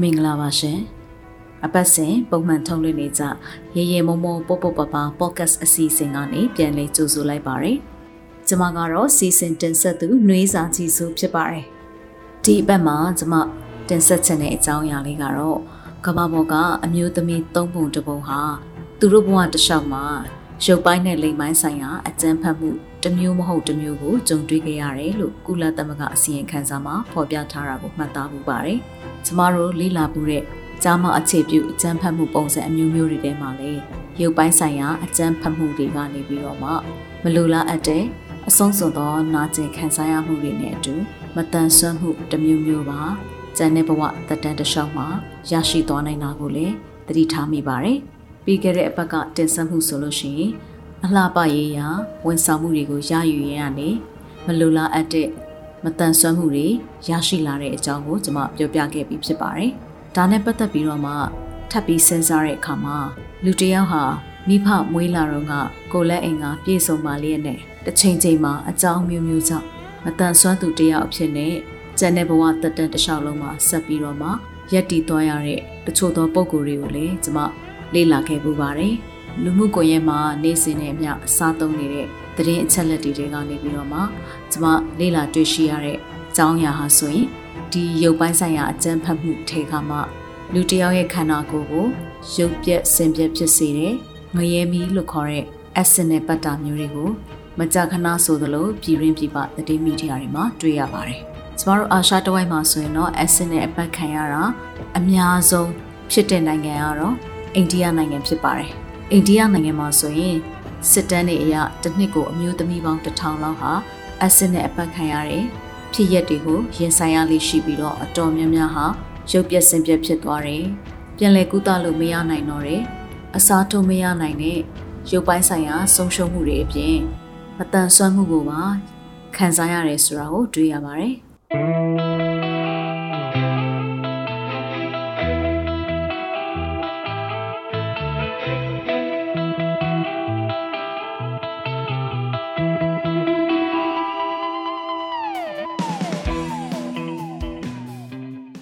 မင်္ဂလာပါရှင်အပတ်စဉ်ပုံမှန်ထုတ်လွှင့်နေကြရေရေမုံမုံပေါပေါပပ podcast အစီအစဉ်ကနေပြန်လည်ကြိုဆိုလိုက်ပါရယ်ကျွန်မကတော့စီစဉ်တင်ဆက်သူနှွေးစာကြည့်စုဖြစ်ပါတယ်ဒီအပတ်မှာကျွန်မတင်ဆက်ချင်တဲ့အကြောင်းအရာလေးကတော့ကမ္ဘာပေါ်ကအမျိုးသမီး၃ပုံတစ်ပုံဟာသူတို့ဘဝတစ်လျှောက်မှာ ရုပ်ပိုင်းနဲ့လိမ်ပိုင်းဆိုင်ရာအကြမ်းဖက်မှုတစ်မျိုးမဟုတ်တစ်မျိုးကိုကြုံတွေ့ခဲ့ရတယ်လို့ကုလသမဂ္ဂအစည်းအဝေးခန်းစာမှာဖော်ပြထားတာကိုမှတ်သားမှုပါတယ်။ကျမတို့လေ့လာမှုတဲ့ကြားမအခြေပြုအကြမ်းဖက်မှုပုံစံအမျိုးမျိုးတွေထဲမှာလည်းရုပ်ပိုင်းဆိုင်ရာအကြမ်းဖက်မှုတွေကနေပြီးတော့မှမလိုလားအပ်တဲ့အဆုံးစွန်သောနာကျင်ခံစားရမှုတွေနဲ့အတူမတန်ဆွမ်းမှုတစ်မျိုးမျိုးပါကျန်တဲ့ဘဝတက်တန်းတစ်လျှောက်မှာရရှိသွားနိုင်တာကိုလည်းသတိထားမိပါတယ်။ ပြီးခဲ့တဲ့အပတ်ကတင်ဆက်မှုဆိုလို့ရှိရင်အလှပရေးရာဝန်ဆောင်မှုတွေကိုရယူရင်းကနေမလိုလားအပ်တဲ့မတန်ဆွမ်းမှုတွေရရှိလာတဲ့အကြောင်းကိုကျွန်မပြောပြခဲ့ပြီးဖြစ်ပါတယ်။ဒါနဲ့ပတ်သက်ပြီးတော့မှထပ်ပြီးစဉ်းစားတဲ့အခါမှာလူတစ်ယောက်ဟာမိဖမွေးလာတော့ကကိုလက်အိမ်ကပြေဆုံးပါလျက်နဲ့တစ်ချိန်ချိန်မှာအကြောင်းမျိုးမျိုးကြောင့်မတန်ဆွမ်းသူတစ်ယောက်အဖြစ်နဲ့ကျန်တဲ့ဘဝတက်တန်တစ်လျှောက်လုံးမှာဆက်ပြီးတော့မှရက်တည်သွားရတဲ့တချို့သောပုံကိုယ်တွေကိုလည်းကျွန်မ လေ့လာခဲ့ပူပါတယ်။လူမှုကွန်ရက်မှာနေစဉ်နဲ့အမျှအစားသုံးနေတဲ့သတင်းအချက်လက်တွေကနေပြီးတော့မှကျွန်မလေ့လာတွေ့ရှိရတဲ့အကြောင်းအရာဟာဆိုရင်ဒီရုပ်ပိုင်းဆိုင်ရာအကြမ်းဖက်မှုထေခါမှလူတစ်ယောက်ရဲ့ခန္ဓာကိုယ်ကိုရုပ်ပြက်ဆင်ပြက်ဖြစ်စေတဲ့ငရဲမီလို့ခေါ်တဲ့ acid နဲ့ပတ်တာမျိုးတွေကိုမကြာခဏဆိုသလိုပြည်ရင်းပြည်ပသတင်းမီဒီယာတွေမှာတွေ့ရပါတယ်။ကျမတို့အာရှတဝိုက်မှာဆိုရင်တော့ acid နဲ့အပတ်ခံရတာအများဆုံးဖြစ်တဲ့နိုင်ငံကတော့ အိန္ဒိယနိုင်ငံဖြစ်ပါတယ်။အိန္ဒိယနိုင်ငံမှာဆိုရင်စစ်တမ်းတွေအရတစ်နှစ်ကိုအမျိုးသမီးပေါင်း1000လောက်ဟာအက်ဆစ်နဲ့အပတ်ခံရတဲ့ဖြစ်ရက်တွေကိုရင်ဆိုင်ရလိရှိပြီးတော့အတော်များများဟာရုပ်ပြက်ဆင်းပြက်ဖြစ်သွားတယ်။ပြန်လည်ကုသလို့မရနိုင်တော့တယ်။အစားထိုးမရနိုင်တဲ့ရုပ်ပိုင်းဆိုင်ရာဆုံးရှုံးမှုတွေအပြင်မတန်ဆွမ်းမှုကိုပါခံစားရတယ်ဆိုတာကိုတွေ့ရပါတယ်။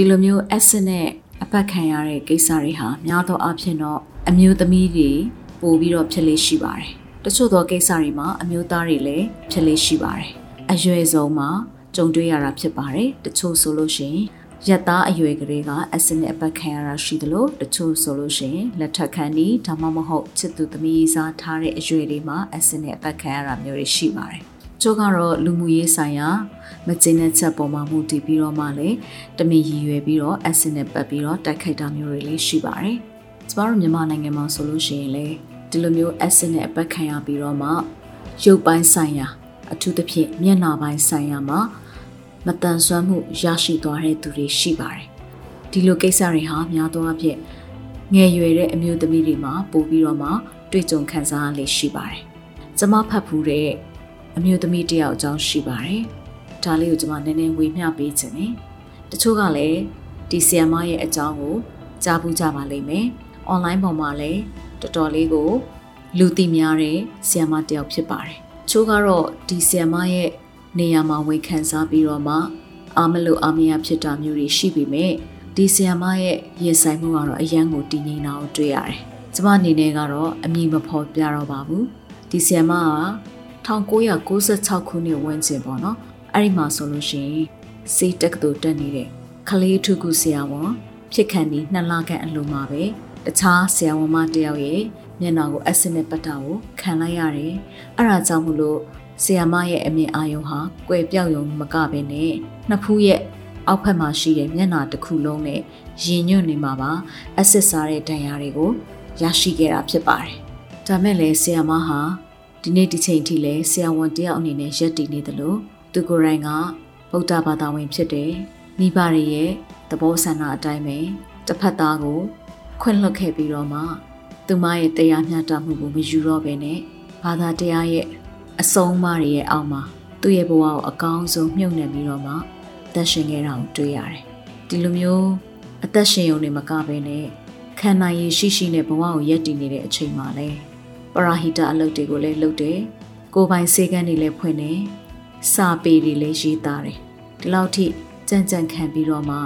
ဒီလိုမျိုး acid နဲ့အပတ်ခံရတဲ့ကိစ္စတွေဟာများသောအားဖြင့်တော့အမျိုးသမီးတွေပိုပြီးတော့ဖြစ်လေရှိပါတယ်။တချို့သောကိစ္စတွေမှာအမျိုးသားတွေလည်းဖြစ်လေရှိပါတယ်။အရွယ်ဆုံးမှာကြုံတွေ့ရတာဖြစ်ပါတယ်။တချို့ဆိုလို့ရှိရင်ရက်သားအရွယ်ကလေးကအက်ဆစ်နဲ့အပတ်ခံရတာရှိသလိုတချို့ဆိုလို့ရှိရင်လက်ထပ်ခံဒီဒါမှမဟုတ်ချစ်သူသမီးစားထားတဲ့အရွယ်လေးမှာအက်ဆစ်နဲ့အပတ်ခံရတာမျိုးတွေရှိပါတယ်။ ကျိုးကတော့လူမှုရေးဆိုင်ရာမကျင်းတဲ့ချက်ပေါ်မှာမူတည်ပြီးတော့မှလည်းတမင်ရည်ရွယ်ပြီးတော့ acid နဲ့ပတ်ပြီးတော့တိုက်ခိုက်တာမျိုးတွေလည်းရှိပါတယ်။ကျမတို့မြန်မာနိုင်ငံမှာဆိုလို့ရှိရင်လည်းဒီလိုမျိုး acid နဲ့အပတ်ခံရပြီးတော့မှရုပ်ပိုင်းဆိုင်ရာ အထူးသဖြင့်မျက်နှာပိုင်းဆိုင်ရာမှာမတန်ဆွမ်းမှုရရှိသွားတဲ့သူတွေရှိပါတယ်။ဒီလိုကိစ္စတွေဟာများသောအားဖြင့်ငယ်ရွယ်တဲ့အမျိုးသမီးတွေမှာပို့ပြီးတော့မှတွေ့ကြုံခံစားရလေရှိပါတယ်။ကျမဖတ်ဖူးတဲ့ အမျိုးသမီးတယောက်အကြောင်းရှိပါတယ်။ဒါလေးကိုကျွန်မနည်းနည်းဝေမျှပေးခြင်းနဲ့တချို့ကလည်းဒီဆီယမရဲ့အကြောင်းကိုကြားဘူးကြပါလိမ့်မယ်။ online ပေါ်မှာလည်းတော်တော်လေးကိုလူသိများတဲ့ဆီယမတယောက်ဖြစ်ပါတယ်။ချို့ကတော့ဒီဆီယမရဲ့နေရာမှာဝန်ခံစားပြီးတော့မှအာမလို့အာမရဖြစ်တာမျိုးတွေရှိပေမဲ့ဒီဆီယမရဲ့ရင်ဆိုင်မှုကတော့အရန်ကိုတည်ငြိမ်တာကိုတွေ့ရတယ်။ကျမအနေနဲ့ကတော့အမည်မဖော်ပြတော့ပါဘူး။ဒီဆီယမက 1996ခုနှစ်ဝန်းကျင်ပေါ့နော်အဲ့ဒီမှာဆိုလို့ရှိရင်စေးတက္ကသိုလ်တက်နေတဲ့ခလေးထုခုဆရာဝန်ဖြစ်ခံပြီးနှစ်လခန့်အလိုမှာပဲတခြားဆရာဝန်မတယောက်ရဲ့မျက်နှာကိုအက်ဆစ်နဲ့ပတ်တာကိုခံလိုက်ရတယ်အဲ့ဒါကြောင့်မလို့ဆရာမရဲ့အမြင်အာရုံဟာကွယ်ပြောက်ရုံမကဘဲနဲ့နှစ်ဖူးရဲ့အောက်ဖက်မှာရှိတဲ့မျက်နှာတစ်ခုလုံးနဲ့ရင်ညွတ်နေမှာပါအဆစ်စားတဲ့ဒဏ်ရာတွေကိုရရှိခဲ့တာဖြစ်ပါတယ်။ဒါမဲ့လည်းဆီယမဟာ ဒီနေ့ဒီချိန်ထိလည်းဆရာဝန်တယောက်အနေနဲ့ရက်တည်နေတယ်လို့သူကိုယ်တိုင်ကဗုဒ္ဓဘာသာဝင်ဖြစ်တယ်။မိဘတွေရဲ့သဘောဆန္ဒအတိုင်းပဲတစ်ဖက်သားကို ခွင့်လွှတ်ခဲ့ပြီးတော့မှသူမရဲ့တရားမျှတမှုကိုမယူတော့ဘဲနဲ့ဘာသာတရားရဲ့အဆုံးအမတွေရဲ့အောက်မှာသူ့ရဲ့ဘဝကိုအကောင်းဆုံးမြုပ်နှံပြီးတော့မှသက်ရှင်ခဲ့တာကိုတွေ့ရတယ်။ဒီလိုမျိုးအသက်ရှင်ရုံနဲ့မကဘဲနဲ့ခံနိုင်ရရှိရှိနဲ့ဘဝကိုရည်တည်နေတဲ့အချိန်မှာလဲ ပရာဟိတအလုပ်တွေကိုလည်းလုပ်တယ်။ကိုယ်ပိုင်စေကန်းတွေလည်းဖွင့်တယ်။စာပေတွေလည်းရေးသားတယ်။ဒီလောက်ထိကြံ့ကြံ့ခံပြီးတော့မှ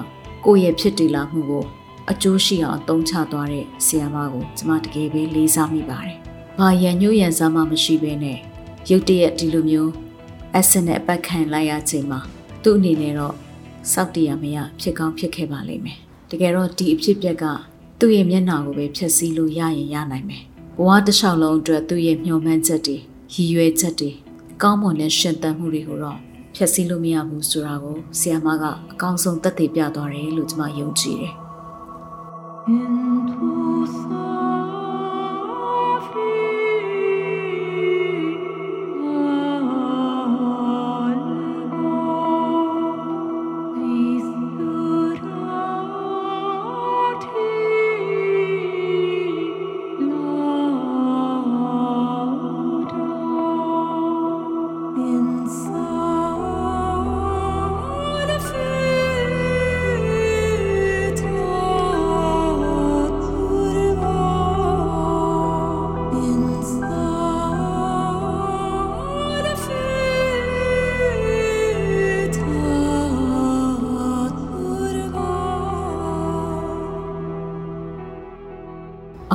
ကိုယ့်ရဲ့ဖြစ်တည်လာမှုကိုအကျိုးရှိအောင်အသုံးချသွားတဲ့ဆီယာမကိုကျမတကယ်ပဲလေးစားမိပါတယ်။ဘာရန်ညို့ရန်စားမှမရှိဘဲနဲ့ရုတ်တရက်ဒီလိုမျိုးအက်ဆစ်နဲ့အပတ်ခံလိုက်ရချိန်မှာသူ့အနေနဲ့တော့စောက်တရမရဖြစ်ကောင်းဖြစ်ခဲ့ပါလိမ့်မယ်။တကယ်တော့ဒီအဖြစ်အပျက်ကသူ့ရဲ့မျက်နှာကိုပဲဖျက်ဆီးလို့ရရင်ရနိုင်မယ်။ ဘဝတစ်လျှောက်လုံးအတွက်သူ့ရဲ့မျှော်မှန်းချက်တွေရည်ရွယ်ချက်တွေကောင်းမွန်တဲ့ရှင်သန်မှုတွေကိုတော့ဖျက်ဆီးလို့မရဘူးဆိုတာကိုဆီယာမကအကောင်းဆုံးသက်သေပြသွားတယ်လို့ကျွန်မယုံကြည်တယ်။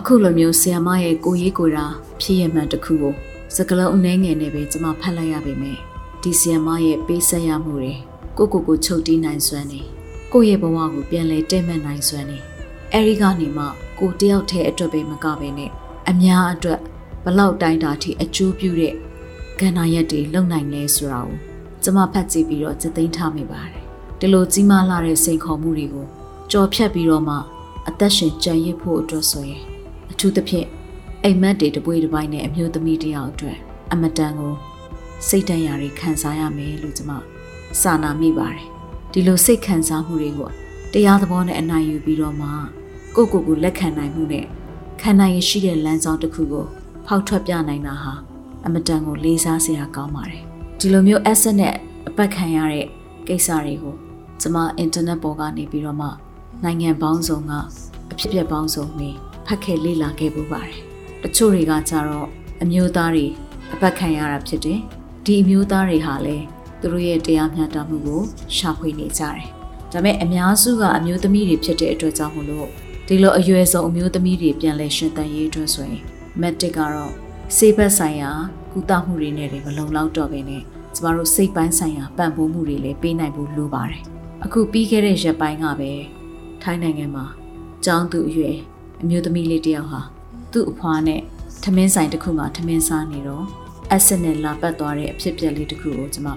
အခုလိုမျိုးဆီယမရဲ့ကိုရေးကိုတာဖြစ်ရမှန်တစ်ခုကိုစကလုံးအနှဲငယ်နဲ့ပဲကျွန်မဖတ်လိုက်ရပေမယ့်ဒီဆီယမရဲ့ပေးဆက်ရမှုတွေကိုကိုကိုချုပ်တီးနိုင်စွမ်းနေကိုရဲ့ဘဝကိုပြန်လဲတဲ့မှတ်နိုင်စွမ်းနေအဲဒီကနေမှကိုတယောက်တည်းအတွက်ပဲမကဘဲနဲ့အများအတွက်ဘလောက်တိုင်းတာထိအကျိုးပြုတဲ့ကဏ္ဍရက်တွေလုံနိုင်လဲဆိုတာကိုကျွန်မဖတ်ကြည့်ပြီးတော့စသိမ်းထားမိပါတယ်ဒီလိုကြီးမားလာတဲ့စိန်ခေါ်မှုတွေကိုကြော်ဖြတ်ပြီးတော့မှအသက်ရှင်ကြံရစ်ဖို့အတွက်ဆိုရင် ထူးသဖြင့်အိမ်မက်တွေတပွေးတစ်ပိုင်းနဲ့အမျိုးသမီးတယောက်အတွက်အမတန်ကိုစိတ်တန်ရာတွေခံစားရမယ်လို့ကျွန်မစာနာမိပါတယ်ဒီလိုစိတ်ခံစားမှုတွေကိုတရားသဘောနဲ့အနိုင်ယူပြီးတော့မှကိုယ့်ကိုယ်ကိုလက်ခံနိုင်မှုနဲ့ခံနိုင်ရရှိတဲ့လမ်းကြောင်းတစ်ခုကိုဖောက်ထွက်ပြနိုင်တာဟာအမတန်ကိုလေးစားစရာကောင်းပါတယ်ဒီလိုမျိုး asset နဲ့အပတ်ခံရတဲ့ကိစ္စတွေကိုကျွန်မအင်တာနက်ပေါ်ကနေပြီးတော့မှနိုင်ငံပေါင်းစုံကအဖြစ်အပျက်ပေါင်းစုံတွေ ဖတ်ခဲ့လေ့လာခဲ့ပူပါတယ်။တချို့တွေကကြတော့အမျိုးသားတွေအပတ်ခံရတာဖြစ်တယ်။ဒီအမျိုးသားတွေဟာလည်းသူတို့ရဲ့တရားမျှတမှုကိုရှာဖွေနေကြတယ်။ဒါပေမဲ့အများစုကအမျိုးသမီးတွေဖြစ်တဲ့အတွက်ကြောင့်မလို့ဒီလိုအရွယ်ဆုံးအမျိုးသမီးတွေပြန်လဲရှင်သန်ရေးအတွက်ဆိုရင်မက်တစ်ကတော့စေဘက်ဆိုင်ရာကုသမှုတွေနဲ့မလုံလောက်တော့ဘဲနဲ့ကျမတို့စိတ်ပိုင်းဆိုင်ရာပံ့ပိုးမှုတွေလည်းပေးနိုင်ဖို့လိုပါတယ်။အခုပြီးခဲ့တဲ့ရက်ပိုင်းကပဲထိုင်းနိုင်ငံမှာကျောင်းသူအရွယ် အမျိုးသမီးလေးတယောက်ဟာသူ့အဖွားနဲ့ထမင်းဆိုင်တစ်ခုမှာထမင်းစားနေတော့အက်ဆစ်နဲ့လာပတ်သွားတဲ့အဖြစ်အပျက်လေးတစ်ခုကိုကျွန်မ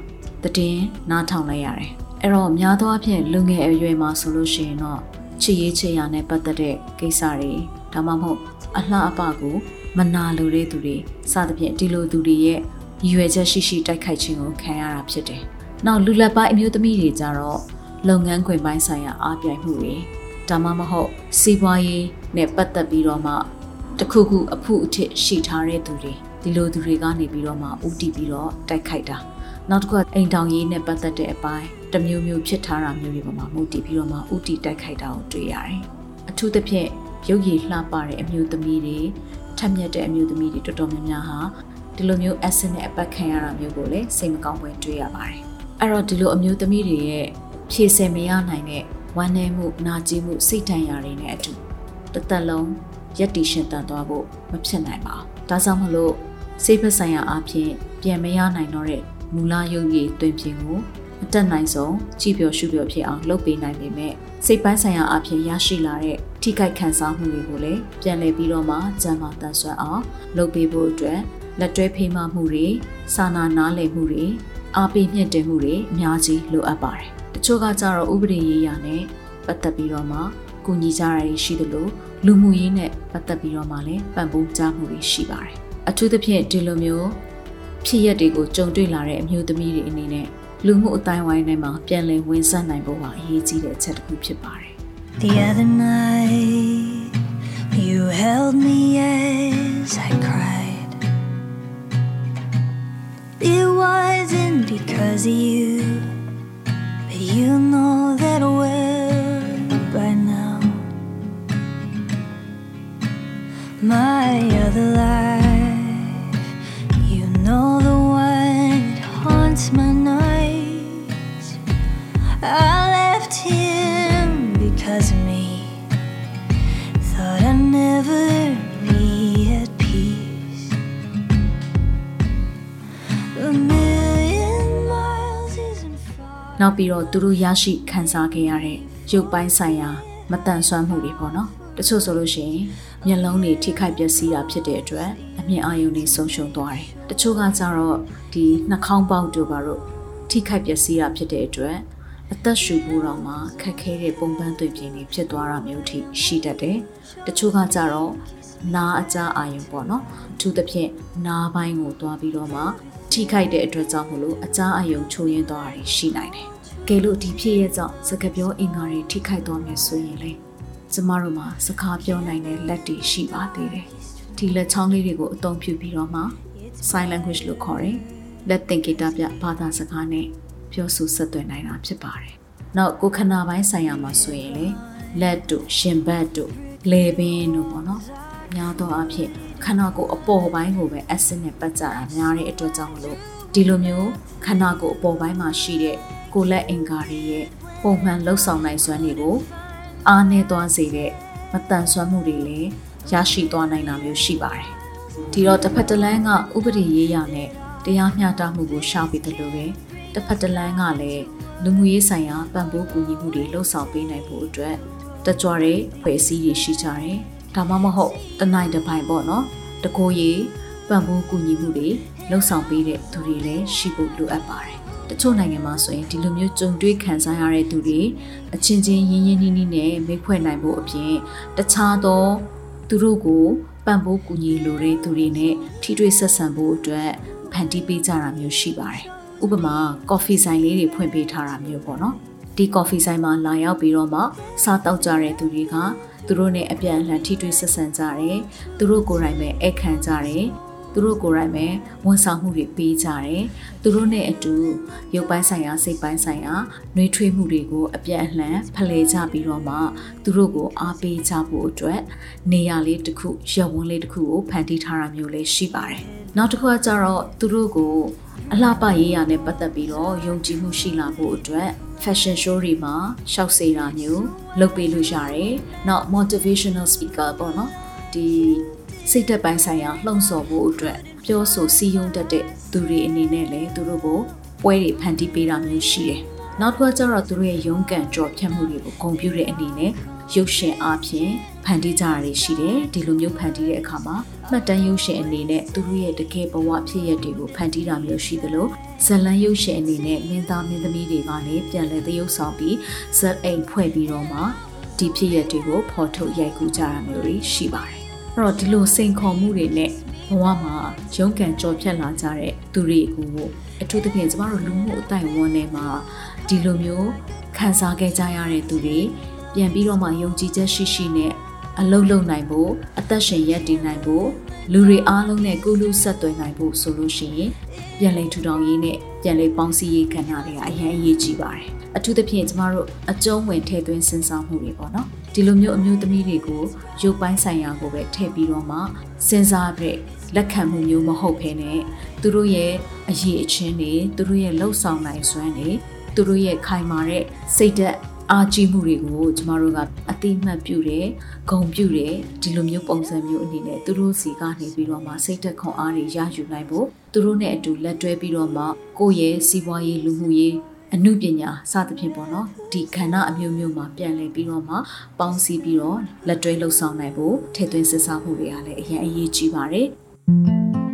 သတင်းနားထောင်လိုက်ရတယ်။အဲ့တော့များသောအားဖြင့်လူငယ်အရွယ်မှာဆိုလို့ရှိရင်တော့ချစ်ရေးချစ်ရနဲ့ပတ်သက်တဲ့ကိစ္စတွေဒါမှမဟုတ်အလှအပကိုမနာလိုတဲ့သူတွေစသဖြင့်ဒီလိုသူတွေရဲ့ရည်ရွယ်ချက်ရှိရှိတိုက်ခိုက်ခြင်းကိုခံရတာဖြစ်တယ်။နောက်လူလက်ပိုင်းအမျိုးသမီးတွေကြတော့လုပ်ငန်းခွင်ပိုင်းဆိုင်ရာအားပြိုင်မှုတွေ ဒါမှမဟုတ်စီးပွားရေးနဲ့ပတ်သက်ပြီးတော့မှတခုခုအဖုအထစ်ရှိထားတဲ့သူတွေဒီလိုသူတွေကနေပြီးတော့မှဥတီပြီးတော့တိုက်ခိုက်တာနောက်တစ်ခုကအိမ်တောင်ရေးနဲ့ပတ်သက်တဲ့အပိုင်းတမျိုးမျိုးဖြစ်ထားတာမျိုးတွေပေါ်မှာမူတည်ပြီးတော့မှဥတီတိုက်ခိုက်တာကိုတွေ့ရတယ်အထူးသဖြင့်ရုပ်ရည်လှပတဲ့အမျိုးသမီးတွေထက်မြက်တဲ့အမျိုးသမီးတွေတော်တော်များများဟာဒီလိုမျိုး acid နဲ့အပတ်ခံရတာမျိုးကိုလည်းစိတ်မကောင်းပဲတွေ့ရပါတယ်အဲ့တော့ဒီလိုအမျိုးသမီးတွေရဲ့ဖြည့်ဆယ်မရနိုင်တဲ့ ဝမ်းနည်းမှုနာကျင်မှုစိတ်တန်ရာတွေနဲ့အတူတသက်လုံးရက်တီရှင်တန်သွားဖို့မဖြစ်နိုင်ပါဘူး။ဒါကြောင့်မလို့စိတ်ဖက်ဆိုင်ရာအဖြစ်ပြန်မရနိုင်တော့တဲ့မူလရုပ်ရည်တွင်ပြင်ကိုအတက်နိုင်ဆုံးကြည်ပြော်ရှုပြော်ဖြစ်အောင်လုပ်ပေးနိုင်ပေမဲ့စိတ်ပိုင်းဆိုင်ရာအဖြစ်ရရှိလာတဲ့ထိခိုက်ခံစားမှုတွေကိုလည်းပြန်လည်ပြီးတော့မှကြံမာတန်ဆွမ်းအောင်လုပ်ပေးဖို့အတွက်လက်တွဲဖေးမှမှုတွေစာနာနားလည်မှုတွေအားပေးမြင့်တင်မှုတွေအများကြီးလိုအပ်ပါတယ် တချို့ကကြတော့ဥပဒေရေးရာနဲ့ပတ်သက်ပြီးတော့မှကူညီကြရရှိသလိုလူမှုရေးနဲ့ပတ်သက်ပြီးတော့မှလည်းပံ့ပိုးကြမှုတွေရှိပါတယ်အထူးသဖြင့်ဒီလိုမျိုးဖြစ်ရက်တွေကိုကြုံတွေ့လာတဲ့အမျိုးသမီးတွေအနေနဲ့လူမှုအတိုင်းဝိုင်းထဲမှာပြန်လည်ဝင်ဆက်နိုင်ဖို့ဟာအရေးကြီးတဲ့အချက်တစ်ခုဖြစ်ပါတယ် The other night, you held me as I cried. It wasn't because of you, but you know that well by now. My other life, နောက်ပြီးတော့သူတို့ရရှိခံစားခဲ့ရတဲ့ရုပ်ပိုင်းဆိုင်ရာမတန်ဆွမ်းမှုတွေပေါ့နော်တချို့ဆိုလို့ရှိရင်မျက်လုံးတွေထိခိုက်ပျက်စီးတာဖြစ်တဲ့အတွက်အမြင်အာရုံတွေဆုံးရှုံးသွားတယ်တချို့ကကြတော့ဒီနှာခေါင်းပေါက်တို့ဘာလို့ထိခိုက်ပျက်စီးတာဖြစ်တဲ့အတွက်အသက်ရှူဖို့တော့မှခက်ခဲတဲ့ပုံပန်းသွင်ပြင်တွေဖြစ်သွားတာမျိုးထိရှိတတ်တယ်တချို့ကကြတော့နားအကြအာရုံပေါ့နော်အထူးသဖြင့်နားပိုင်းကိုသွားပြီးတော့မှ ထိခိုက်တဲ့အတွက်ကြောင့်မလို့အကြအာရုံချိုးယွင်းသွားတာရှိနိုင်တယ်ကဲလို့ဒီဖြစ်ရဲ့ကြောင့်စကားပြောအင်္ဂါတွေထိခိုက်သွားမယ်ဆိုရင်လေကျမတို့မှာစကားပြောနိုင်တဲ့လက်တွေရှိပါသေးတယ်ဒီလက်ချောင်းလေးတွေကိုအသုံးပြုပြီးတော့မှ sign language လို့ခေါ်တယ်လက်သင်္ကေတပြဘာသာစကားနဲ့ပြောဆိုဆက်သွယ်နိုင်တာဖြစ်ပါတယ်နောက်ကိုယ်ခန္ဓာပိုင်းဆိုင်ရာမှာဆိုရင်လေလက်တို့ရှင်ဘတ်တို့လေပင်တို့ပေါ့နော် များသောအားဖြင့်ခန္ဓာကိုယ်အပေါ်ပိုင်းကိုပဲ acid နဲ့ပတ်ကြတာများတဲ့အတွက်ကြောင့်မလို့ဒီလိုမျိုးခန္ဓာကိုယ်အပေါ်ပိုင်းမှာရှိတဲ့ကိုယ်လက်အင်္ဂါတွေရဲ့ပုံမှန်လှုပ်ဆောင်နိုင်စွမ်းတွေကိုအားနည်းသွားစေတဲ့မတန်ဆွမ်းမှုတွေလည်းရရှိသွားနိုင်တာမျိုးရှိပါတယ်ဒီတော့တစ်ဖက်တစ်လမ်းကဥပဒေရေးရာနဲ့တရားမျှတမှုကိုရှာပြီးတယ်လို့ပဲတစ်ဖက်တစ်လမ်းကလည်းလူမှုရေးဆိုင်ရာပံ့ပိုးကူညီမှုတွေလှုပ်ဆောင်ပေးနိုင်ဖို့အတွက်တကြွတဲ့ဖွဲ့စည်းတွေရှိကြတယ် ဒါမှမဟုတ်တနိုင်တစ်ပိုင်းပေါ့နော်တကိုယ်ရေးပံ့ပိုးကူညီမှုတွေလှုပ်ဆောင်ပေးတဲ့သူတွေလည်းရှိဖို့လိုအပ်ပါတယ်တချို့နိုင်ငံမှာဆိုရင်ဒီလိုမျိုးကြုံတွေ့ခံစားရတဲ့သူတွေအချင်းချင်းရင်းရင်းနှီးနှီးနဲ့မိတ်ဖွဲ့နိုင်ဖို့အပြင်တခြားသောသူတို့ကိုပံ့ပိုးကူညီလိုတဲ့သူတွေနဲ့ထိတွေ့ဆက်ဆံဖို့အတွက်ဖန်တီးပေးကြတာမျိုးရှိပါတယ်။ဥပမာကော်ဖီဆိုင်လေးတွေဖွင့်ပေးထားတာမျိုးပေါ့နော်။ဒီကော်ဖီဆိုင်မှာလာရောက်ပြီးတော့မှစားတောက်ကြတဲ့သူတွေက သူတို့နဲ့အပြန်အလှန်ထိတွေ့ဆက်ဆံကြတယ်။သူတို့ကိုယ်တိုင်ပဲအခခံကြတယ်။သူတို့ကိုယ်တိုင်ပဲဝန်ဆောင်မှုတွေပေးကြတယ်။သူတို့နဲ့အတူရုပ်ပိုင်းဆိုင်ရာစိတ်ပိုင်းဆိုင်ရာနှွေးထွေးမှုတွေကိုအပြတ်အလှန်ဖလှယ်ကြပြီးတော့မှသူတို့ကိုအားပေးကြဖို့အတွက်နေရာလေးတစ်ခုရပ်ဝန်းလေးတစ်ခုကိုဖန်တီးထားတာမျိုးလေးရှိပါတယ်။နောက်တစ်ခုကကြတော့သူတို့ကို အလှပရေးရာနဲ့ပတ်သက်ပြီးတော့ယုံကြည်မှုရှိလာဖို့အတွက် fashion show တွေမှာရှောက်စေတာမျိုးလုပ်ပေးလို့ရတယ်။နောက် motivational speaker ပေါ့နော်။ဒီစိတ်သက်ပိုင်းဆိုင်ရာလှုံ့ဆော်ဖို့အတွက်ပြောဆိုစည်းရုံးတတ်တဲ့သူတွေအနေနဲ့လည်းသူတို့ကိုပွဲတွေဖန်တီးပေးတာမျိုးရှိတယ်။နောက်တစ်ခါကျတော့သူတို့ရဲ့ရုန်းကန်ကြော်ဖြတ်မှုတွေကိုဂုဏ်ပြုတဲ့အနေနဲ့ ရုပ်ရှင်အားဖြင့်ဖန်တီးကြရတွေရှိတယ်။ဒီလိုမျိုးဖန်တီးတဲ့အခါမှာမှတ်တမ်းရုပ်ရှင်အနေနဲ့သူတို့ရဲ့တကယ်ဘဝဖြစ်ရပ်တွေကိုဖန်တီးတာမျိုးရှိသလိုဇလန်ရုပ်ရှင်အနေနဲ့မင်းသားမင်းသမီးတွေကလည်းပြန်လည်သရုပ်ဆောင်ပြီးဇက်အိမ်ဖွဲ့ပြီးတော့မှဒီဖြစ်ရပ်တွေကိုဖော်ထုတ်ရိုက်ကူးကြတာမျိုးတွေရှိပါတယ်။အဲ့တော့ဒီလိုစိန်ခေါ်မှုတွေနဲ့ဘဝမှာရုန်းကန်ကြော်ဖြတ်လာကြတဲ့သူတွေကိုအထူးသဖြင့်ကျမတို့လူမှုအတိုင်းအဝန်ထဲမှာဒီလိုမျိုးခံစားခဲ့ကြရတဲ့သူတွေ ပြန်ပြီးတော့မှယုံကြည်ချက်ရှိရှိနဲ့အလုံးလုံးနိုင်ဖို့အသက်ရှင်ရပ်တည်နိုင်ဖို့လူတွေအားလုံးနဲ့ကုလူဆက်သွယ်နိုင်ဖို့ဆိုလို့ရှိရင်ပြန်လည်ထူထောင်ရေးနဲ့ပြန်လည်ပေါင်းစည်းရေးကဏ္ဍတွေကအရင်အရေးကြီးပါတယ်အထူးသဖြင့်ကျမတို့အကျုံးဝင်ထည့်သွင်းစဉ်းစားမှုတွေပေါ့နော်ဒီလိုမျိုးအမျိုးသမီးတွေကိုရုပ်ပိုင်းဆိုင်ရာကိုပဲထည့်ပြီးတော့မှစဉ်းစားပြီးလက်ခံမှုမျိုးမဟုတ်ဘဲနဲ့သူတို့ရဲ့အရေးအချင်းတွေသူတို့ရဲ့လှုပ်ဆောင်နိုင်စွမ်းတွေသူတို့ရဲ့ခိုင်မာတဲ့စိတ်ဓာတ် အားကြီးမှုတွေကိုကျမတို့ကအတိမတ်ပြုတယ်ဂုံပြုတယ်ဒီလိုမျိုးပုံစံမျိုးအနေနဲ့သူတို့စီကနေပြီးတော့မှစိတ်သက်ခွန်အားတွေရယူနိုင်ဖို့သူတို့နဲ့အတူလက်တွဲပြီးတော့မှကိုယ့်ရဲ့စီးပွားရေးလူမှုရေးအမှုပညာစသဖြင့်ပေါ့နော်ဒီခန္ဓာအမျိုးမျိုးမှာပြန်လည်ပြီးတော့မှပေါင်းစည်းပြီးတော့လက်တွဲလှုပ်ဆောင်နိုင်ဖို့ထည့်သွင်းစစ်ဆေးမှုတွေကလည်းအရင်အရေးကြီးပါတယ်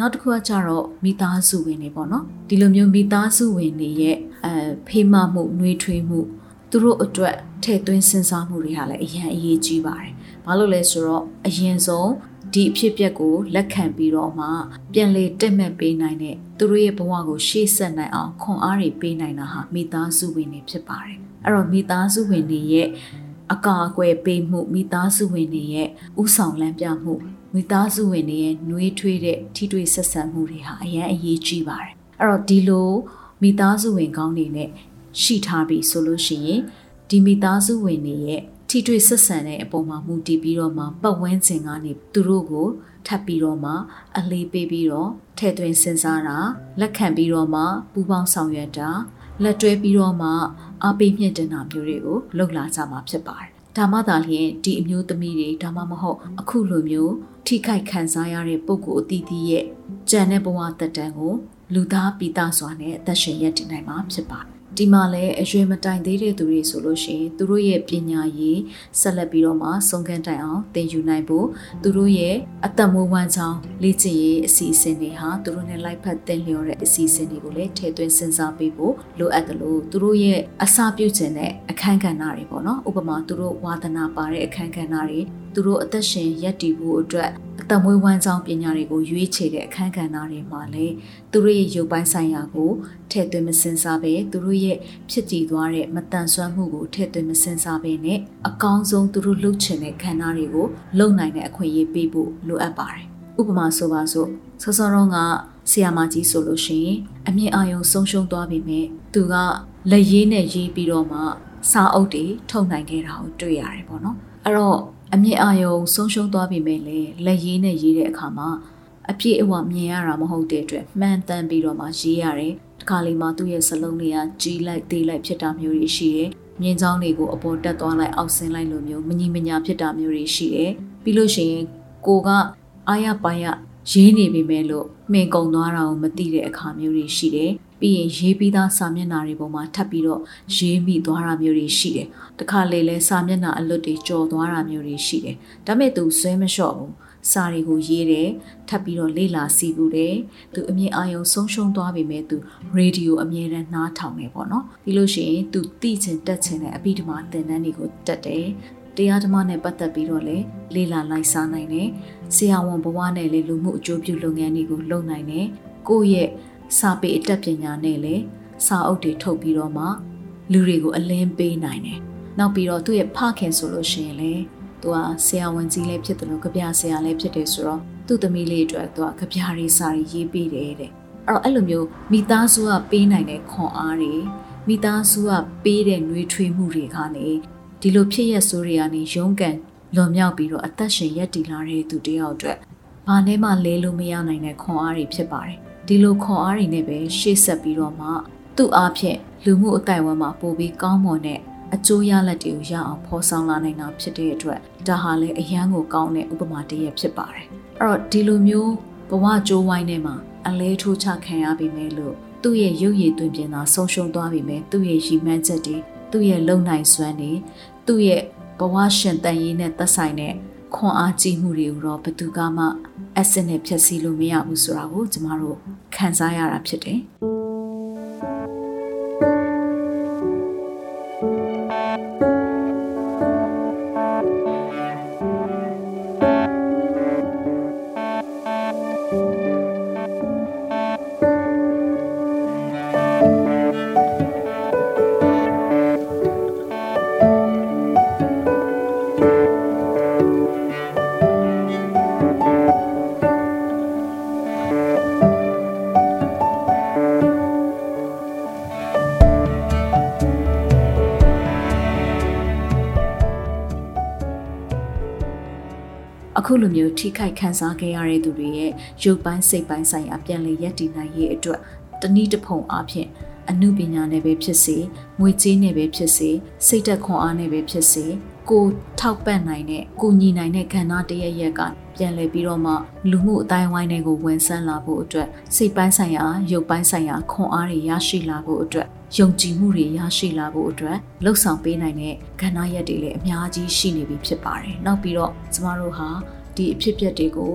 နောက်တစ်ခုကကြတော့မိသားစုဝင်တွေပေါ့နော်ဒီလိုမျိုးမိသားစုဝင်တွေရဲ့အဲဖေးမမှုနှွေးထွေးမှုသူတို့အတွက်ထည့်သွင်းစဉ်းစားမှုတွေဟာလည်းအရင်အရေးကြီးပါတယ်။ဘာလို့လဲဆိုတော့အရင်ဆုံးဒီအဖြစ်အပျက်ကိုလက်ခံပြီးတော့မှပြန်လေတက်မဲ့ပေးနိုင်တဲ့သူတို့ရဲ့ဘဝကိုရှေ့ဆက်နိုင်အောင်ခွန်အားတွေပေးနိုင်တာဟာမိသားစုဝင်တွေဖြစ်ပါတယ်။အဲ့တော့မိသားစုဝင်တွေရဲ့အကာအကွယ်ပေးမှုမိသားစုဝင်တွေရဲ့ဥဆောင်လမ်းပြမှု မိသားစုဝင်တွေရဲ့နှွေးထွေးတဲ့ထိတွေ့ဆက်ဆံမှုတွေဟာအရန်အရေးကြီးပါတယ်။အဲ့တော့ဒီလိုမိသားစုဝင်ကောင်းတွေနဲ့ရှိထားပြီဆိုလို့ရှိရင်ဒီမိသားစုဝင်တွေရဲ့ထိတွေ့ဆက်ဆံတဲ့အပေါ်မှာမူတည်ပြီးတော့မှပတ်ဝန်းကျင်ကနေသူတို့ကိုထပ်ပြီးတော့မှအလေးပေးပြီးတော့ထည့်သွင်းစဉ်းစားတာလက်ခံပြီးတော့မှပူးပေါင်းဆောင်ရွက်တာလက်တွဲပြီးတော့မှအားပေးမြင့်တင်တာမျိုးတွေကိုလုပ်လာကြမှာဖြစ်ပါတယ်။ဒါမှသာလျှင်ဒီအမျိုးသမီးတွေဒါမှမဟုတ်အခုလိုမျိုး ထိခိုက်ခံစားရတဲ့ပုံကိုအသီးသီးရဲ့ကြံတဲ့ဘဝတက်တန်းကိုလူသားပိသားစွာနဲ့အသက်ရှင်ရည်တည်နိုင်မှာဖြစ်ပါတယ်ဒီမှာလည်းအရွယ်မတိုင်သေးတဲ့သူတွေဆိုလို့ရှိရင်သူတို့ရဲ့ပညာရည်ဆက်လက်ပြီးတော့မှဆုံးခန်းတိုင်အောင်သင်ယူနိုင်ဖို့သူတို့ရဲ့အသက်မွေးဝမ်းကြောင်းလေ့ကျင့်ရေးအစီအစဉ်တွေဟာသူတို့နဲ့လိုက်ဖက်သင်လျော်တဲ့အစီအစဉ်တွေကိုလည်းထည့်သွင်းစဉ်းစားပေးဖို့လိုအပ်တယ်လို့သူတို့ရဲ့အစာပြုခြင်းတဲ့အခန်းကဏ္ဍတွေပေါ့နော်ဥပမာသူတို့ဝါသနာပါတဲ့အခန်းကဏ္ဍတွေ သူတို့အသက်ရှင်ရပ်တည်ဖို့အတွက်အသက်မွေးဝမ်းကြောင်းပညာတွေကိုရွေးချယ်တဲ့အခန်းကဏ္ဍတွေမှာလည်းသူတို့ရဲ့ရုပ်ပိုင်းဆိုင်ရာကိုထည့်သွင်းမစင်စားပဲသူတို့ရဲ့ဖြစ်တည်သွားတဲ့မတန်ဆွမ်းမှုကိုထည့်သွင်းမစင်စားပဲနဲ့အကောင်းဆုံးသူတို့လှုပ်ချင်တဲ့ခန္ဓာတွေကိုလုံနိုင်တဲ့အခွင့်အရေးပေးဖို့လိုအပ်ပါတယ်။ဥပမာဆိုပါစို့ဆောစောတော့ကဆီယာမကြီးဆိုလို့ရှိရင်အမြင့်အာရုံဆုံးရှုံးသွားပြီမဲ့သူကလက်ရည်နဲ့ရေးပြီးတော့မှစာအုပ်တွေထုတ်နိုင်ခဲ့တာကိုတွေ့ရတယ်ပေါ့နော်။အဲ့တော့ အမြင့်အာရုံဆုံးရှုံးသွားပြီမဲ့လေလက်ရည်နဲ့ရေးတဲ့အခါမှာအပြည့်အဝမြင်ရတာမဟုတ်တဲ့အတွက်မှန်တမ်းပြီးတော့မှရေးရတယ်တခါလေမှသူ့ရဲ့စလုံးတွေကကြီးလိုက်သေးလိုက်ဖြစ်တာမျိုးတွေရှိတယ်မြင်းချောင်းတွေကိုအပေါ်တက်သွားလိုက်အောက်ဆင်းလိုက်လိုမျိုးမညီမညာဖြစ်တာမျိုးတွေရှိတယ်ပြီးလို့ရှိရင်ကိုကအာရပါရရေးနေပြီမဲ့လို့မှင်ကုံသွားတာကိုမသိတဲ့အခါမျိုးတွေရှိတယ်ပြီးရင်ရေးပြီးသားစာမျက်နှာတွေပေါ်မှာထပ်ပြီးတော့ရေးမိသွားတာမျိုးတွေရှိတယ် တခါလေလဲစာမျက်နှာအလွတ်တွေကြော်သွားတာမျိုးတွေရှိတယ်ဒါမဲ့သူဆွဲမလျှော့ဘူးစာတွေကိုရေးတယ်ထပ်ပြီးတော့လေ့လာစီးပူတယ်သူအမြင်အာရုံဆုံးရှုံးသွားပြီမဲ့သူရေဒီယိုအမြဲတမ်းနားထောင်နေပေါ့နော်ပြီးလို့ရှိရင်သူသိချင်တက်ချင်တဲ့အပိဓမ္မာသင်တန်းတွေကိုတက်တယ်တရားဓမ္မနဲ့ပတ်သက်ပြီးတော့လည်းလေ့လာလိုက်စားနိုင်တယ်ဆရာဝန်ဘဝနဲ့လည်းလူမှုအကျိုးပြုလုပ်ငန်းတွေကိုလုပ်နိုင်တယ်ကိုယ့်ရဲ့စာပေအတတ်ပညာနဲ့လည်းစာအုပ်တွေထုတ်ပြီးတော့မှလူတွေကိုအလင်းပေးနိုင်တယ် နောက်ပြီးတော့သူ့ရဲ့ဖခင်ဆိုလို့ရှိရင်လည်းသူကဆရာဝန်ကြီးလည်းဖြစ်တယ်လို့ကြပြဆရာလည်းဖြစ်တယ်ဆိုတော့သူ့သမီးလေးအတွက်သူကကြပြရေးစာရေးပေးတယ်တဲ့အဲ့တော့အဲ့လိုမျိုးမိသားစုကပေးနိုင်တဲ့ခွန်အားတွေမိသားစုကပေးတဲ့နှွေးထွေးမှုတွေကနေဒီလိုဖြစ်ရဆိုးတွေကနေရုန်းကန်လွန်မြောက်ပြီးတော့အသက်ရှင်ရက်တည်လာတဲ့သူတယောက်အတွက်ဘာနဲ့မှလဲလို့မရနိုင်တဲ့ခွန်အားတွေဖြစ်ပါတယ်ဒီလိုခွန်အားတွေနဲ့ပဲရှေ့ဆက်ပြီးတော့မှသူ့အားဖြင့်လူမှုအတိုင်းအဝန်းမှာပိုပြီးကောင်းမွန်တဲ့ အကျိုးရလဒ်တွေကိုရအောင်ဖော်ဆောင်လာနိုင်တာဖြစ်တဲ့အတွက်ဒါဟာလည်းအရန်ကိုကောင်းတဲ့ဥပမာတစ်ရပ်ဖြစ်ပါတယ်။အဲ့တော့ဒီလိုမျိုးဘဝကြိုးဝိုင်းထဲမှာအလဲထိုးချခံရပြီမဲ့လို့သူ့ရဲ့ရုပ်ရည်သွင်းပြင်သာဆုံးရှုံးသွားပြီမဲ့သူ့ရဲ့ရည်မှန်းချက်တွေသူ့ရဲ့လုံနိုင်စွမ်းတွေသူ့ရဲ့ဘဝရှင်တန်ရေးနဲ့သက်ဆိုင်တဲ့ခွန်အားကြီးမှုတွေကိုတော့ဘယ်သူကမှအစစ်နဲ့ဖြည့်ဆည်းလို့မရဘူးဆိုတာကိုကျမတို့ခံစားရတာဖြစ်တယ်။ လိုမျိုးထိခိုက်ခံစားခဲ့ရတဲ့သူတွေရဲ့ရုပ်ပိုင်းစိတ်ပိုင်းဆိုင်ရာပြန်လည်ရည်တည်နိုင်ရေးအတွက်တနည်းတစ်ဖုံအားဖြင့်အမှုပညာနဲ့ပဲဖြစ်စေငွေကြေးနဲ့ပဲဖြစ်စေစိတ်သက်ခွန်အားနဲ့ပဲဖြစ်စေကိုထောက်ပံ့နိုင်တဲ့ကိုညီနိုင်တဲ့ခန္ဓာတရရက်ကပြန်လည်ပြီးတော့မှလူမှုအတိုင်းဝိုင်းတွေကိုဝင်ဆန်းလာဖို့အတွက်စိတ်ပိုင်းဆိုင်ရာရုပ်ပိုင်းဆိုင်ရာခွန်အားတွေရရှိလာဖို့အတွက်ယုံကြည်မှုတွေရရှိလာဖို့အတွက်လှုပ်ဆောင်ပေးနိုင်တဲ့ကဏ္ဍရက်တွေလည်းအများကြီးရှိနေပြီဖြစ်ပါတယ်။နောက်ပြီးတော့ကျမတို့ဟာ ဒီအဖြစ်အပျက်တွေကို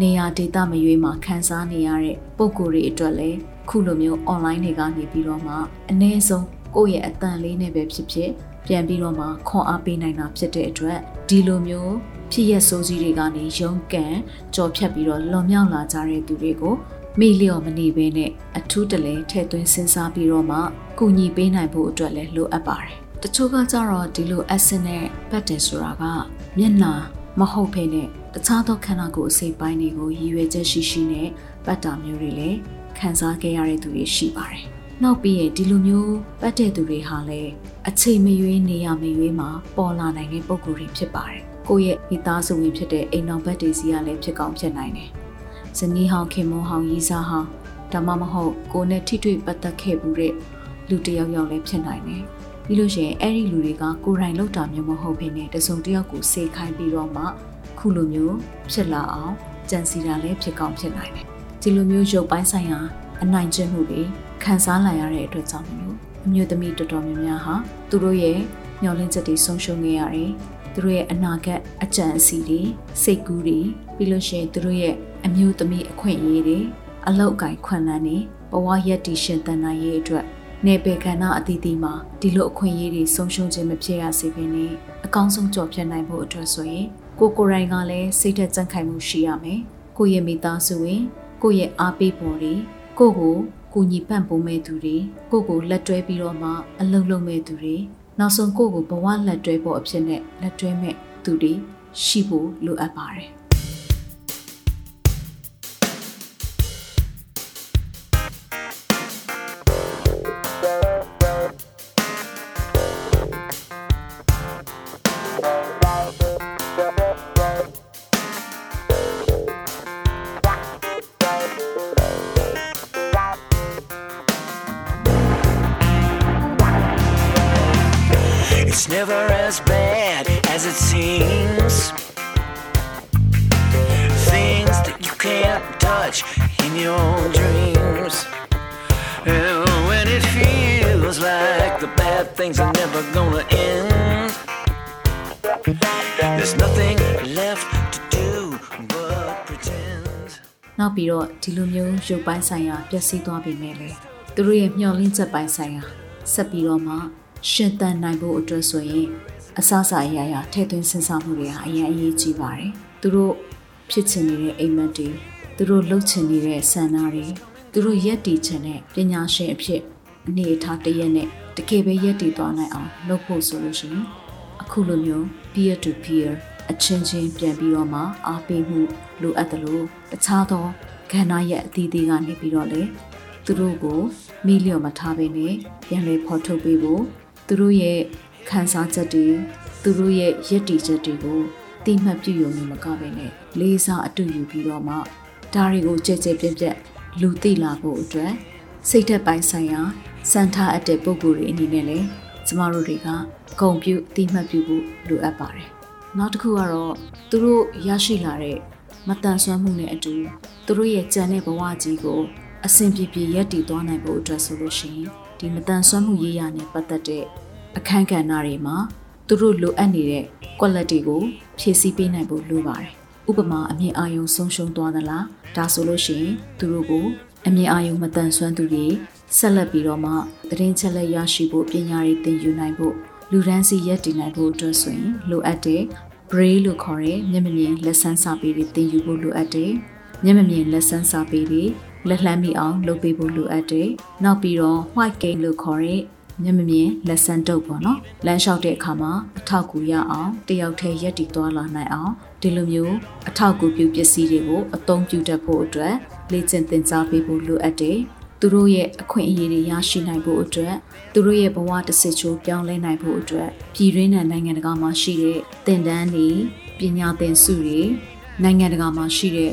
နေရာဒေသမရွေးမှာခန်းစားနေရတဲ့ပုံကိုယ်တွေအတွက်လည်းခုလိုမျိုး online တွေကနေပြီးတော့မှအ ਨੇ ဆုံးကိုယ့်ရဲ့အတန်လေးနဲ့ပဲဖြစ်ဖြစ်ပြန်ပြီးတော့မှခွန်အားပေးနိုင်တာဖြစ်တဲ့အတွက်ဒီလိုမျိုးဖြစ်ရဆိုးကြီးတွေကနေရုန်းကန်ကြော်ဖြတ်ပြီးတော့လွန်မြောက်လာကြတဲ့သူတွေကိုမိလျော်မနေဘဲနဲ့အထူးတလဲထည့်သွင်းစဉ်းစားပြီးတော့မှကုညီပေးနိုင်ဖို့အတွက်လည်းလိုအပ်ပါတယ်။တချို့ကကြတော့ဒီလို acid နဲ့ပတ်တယ်ဆိုတာကမျက်နှာမဟုတ်ဖ ೇನೆ တခြားသောခန္ဓာကိုယ်အစိတ်ပိုင်းတွေကိုရည်ရွယ်ချက်ရှိရှိနဲ့ပတ်တာမျိုးတွေလည်းခံစားခဲ့ရတဲ့သူတွေရှိပါတယ်။နောက်ပြီးရင်ဒီလိုမျိုးပတ်တဲ့သူတွေဟာလည်းအချိန်မရွေးနေရမရွေးမှာပေါ်လာနိုင်တဲ့ပုံကိုယ်တွေဖြစ်ပါတယ်။ကိုယ့်ရဲ့မိသားစုဝင်ဖြစ်တဲ့အိမ်တော်ဘက်တွေစီကလည်းဖြစ်ကောင်းဖြစ်နိုင်တယ်။ဇနီးဟောင်းခင်မွန်ဟောင်းရီးစားဟောင်းဒါမှမဟုတ်ကိုယ်နဲ့ထိတွေ့ပတ်သက်ခဲ့မှုတဲ့လူတစ်ယောက်ယောက်လည်းဖြစ်နိုင်တယ်။ပြီးလို့ရှိရင်အဲ့ဒီလူတွေကကိုယ်တိုင်လောက်တာမျိုးမဟုတ်ဘဲနဲ့တစုံတစ်ယောက်ကိုစေခိုင်းပြီးတော့မှ ခုလိုမျိုးဖြစ်လာအောင်ကြံစီတာလည်းဖြစ်ကောင်းဖြစ်နိုင်တယ်။ဒီလိုမျိုးရုပ်ပိုင်းဆိုင်ရာအနိုင်ကျင့်မှုတွေခံစားလာရတဲ့အတွက်ကြောင့်မလို့အမျိုးသမီးတော်တော်များများဟာသူတို့ရဲ့မျှော်လင့်ချက်တွေဆုံးရှုံးခဲ့ရတယ်။သူတို့ရဲ့အနာဂတ်အကြံအစီတွေစိတ်ကူးတွေပြီးလို့ရှိရင်သူတို့ရဲ့အမျိုးသမီးအခွင့်အရေးတွေအလောက်ကိုင်ခွန်လန်းနေဘဝရက်တည်ရှင်တန်နိုင်ရေးအတွက်နေပေခန္ဓာအသီးသီးမှာဒီလိုအခွင့်အရေးတွေဆုံးရှုံးခြင်းမဖြစ်ရစေဘဲနဲ့အကောင်းဆုံးကြော်ဖြတ်နိုင်ဖို့အတွက်ဆိုရင် ကိုကိုရိုင်းကလည်းစိတ်သက်ကြံ့ခိုင်မှုရှိရမယ်။ကိုရဲ့မိသားစုဝင်ကိုရဲ့အားပေးပေါ်တွေကိုကိုကူညီပံ့ပိုးမဲ့သူတွေကိုကိုလက်တွဲပြီးတော့မှအလုံးလုံးမဲ့သူတွေနောက်ဆုံးကိုကိုဘဝလက်တွဲဖို့အဖြစ်နဲ့လက်တွဲမဲ့သူတွေရှိဖို့လိုအပ်ပါတယ်။ like the bad things are never gonna end, there's nothing left to do but pretend. နောက်ပြီးတော့ဒီလိုမျိုးရုပ်ပိုင်းဆိုင်ရာပျက်စီးသွားပြီမဲ့လေသူတို့ရဲ့မျောလင့်ချက်ပိုင်းဆိုင်ရာဆက်ပြီးတော့မှရှင်သန်နိုင်ဖို့အတွက်ဆိုရင်အစအစအရာရာထည့်သွင်းစဉ်းစားမှုတွေဟာအရင်အရေးကြီးပါတယ်သူတို့ဖြစ်ချင်နေတဲ့အိမ်မက်တွေသူတို့လှုပ်ချင်နေတဲ့ဆန္ဒတွေသူတို့ရက်တည်ချင်တဲ့ပညာရှင်အဖြစ် အနေအထားတရက်နဲ့တကယ်ပဲရက်တည်သွားနိုင်အောင်လုပ်ဖို့ဆိုလို့ရှိရင်အခုလိုမျိုး peer to peer အချင်းချင်းပြန်ပြီးတော့မှအားပေးမှုလိုအပ်တယ်လို့တခြားသောကဏ္ဍရဲ့အသီးသီးကနေပြီးတော့လေသူတို့ကိုမိလျော်မထားဘဲနဲ့ပြန်လည်ဖော်ထုတ်ပေးဖို့သူတို့ရဲ့ခံစားချက်တွေသူတို့ရဲ့ရည်တည်ချက်တွေကိုတိမှတ်ပြုရုံနဲ့မကဘဲနဲ့လေးစားအတူယူပြီးတော့မှဒါတွေကိုကြဲကြဲပြက်ပြက်လူသိလာဖို့အတွက်စိတ်သက်ပိုင်းဆိုင်ရာ စံထားအပ်တဲ့ပုံကိုယ်တွေအနေနဲ့လည်းကျမတို့တွေကဂုံပြုအတိမှတ်ပြုဖို့လိုအပ်ပါတယ်။နောက်တစ်ခုကတော့သူတို့ရရှိလာတဲ့မတန်ဆွမ်းမှုနဲ့အတူသူတို့ရဲ့ကြံတဲ့ဘဝကြီးကိုအဆင်ပြေပြေရပ်တည်သွားနိုင်ဖို့အတွက်ဆိုလို့ရှိရင်ဒီမတန်ဆွမ်းမှုရေးရနဲ့ပတ်သက်တဲ့အခန်းကဏ္ဍတွေမှာသူတို့လိုအပ်နေတဲ့ quality ကိုဖြည့်ဆည်းပေးနိုင်ဖို့လိုပါတယ်။ဥပမာအမြင်အာရုံဆုံးရှုံးသွားသလား။ဒါဆိုလို့ရှိရင်သူတို့ကို အမြင်အာရုံမတန်ဆွမ်းသူတွေဆက်လက်ပြီးတော့မှသတင်းချက်လက်ရရှိဖို့ပညာတွေသင်ယူနိုင်ဖို့လူဒန်းစီရက်တည်နိုင်ဖို့အတွက်ဆိုရင်လိုအပ်တဲ့ braille လို့ခေါ်တဲ့မျက်မမြင်လက်ဆန်းစာပေတွေသင်ယူဖို့လိုအပ်တယ်။မျက်မမြင်လက်ဆန်းစာပေတွေလက်လှမ်းမိအောင်လုပ်ပေးဖို့လိုအပ်တယ်။နောက်ပြီးတော့ white game လို့ခေါ်တဲ့မျက်မမြင်လက်ဆန်းတုပ်ပေါ့နော်။လမ်းလျှောက်တဲ့အခါမှာအထောက်ကူရအောင်တယောက်တည်းရက်တည်သွားလာနိုင်အောင်ဒီလိုမျိုးအထောက်ကူပြုပစ္စည်းတွေကိုအသုံးပြုတတ်ဖို့အတွက် လေ့ကျင့်သင်ကြားပေးဖို့လိုအပ်တယ်။သူတို့ရဲ့အခွင့်အရေးတွေရရှိနိုင်ဖို့အတွက်သူတို့ရဲ့ဘဝတစ်စစ်ချိုးပြောင်းလဲနိုင်ဖို့အတွက်ပြည်တွင်းနဲ့နိုင်ငံတကာမှာရှိတဲ့သင်တန်းတွေပညာသင်စုတွေနိုင်ငံတကာမှာရှိတဲ့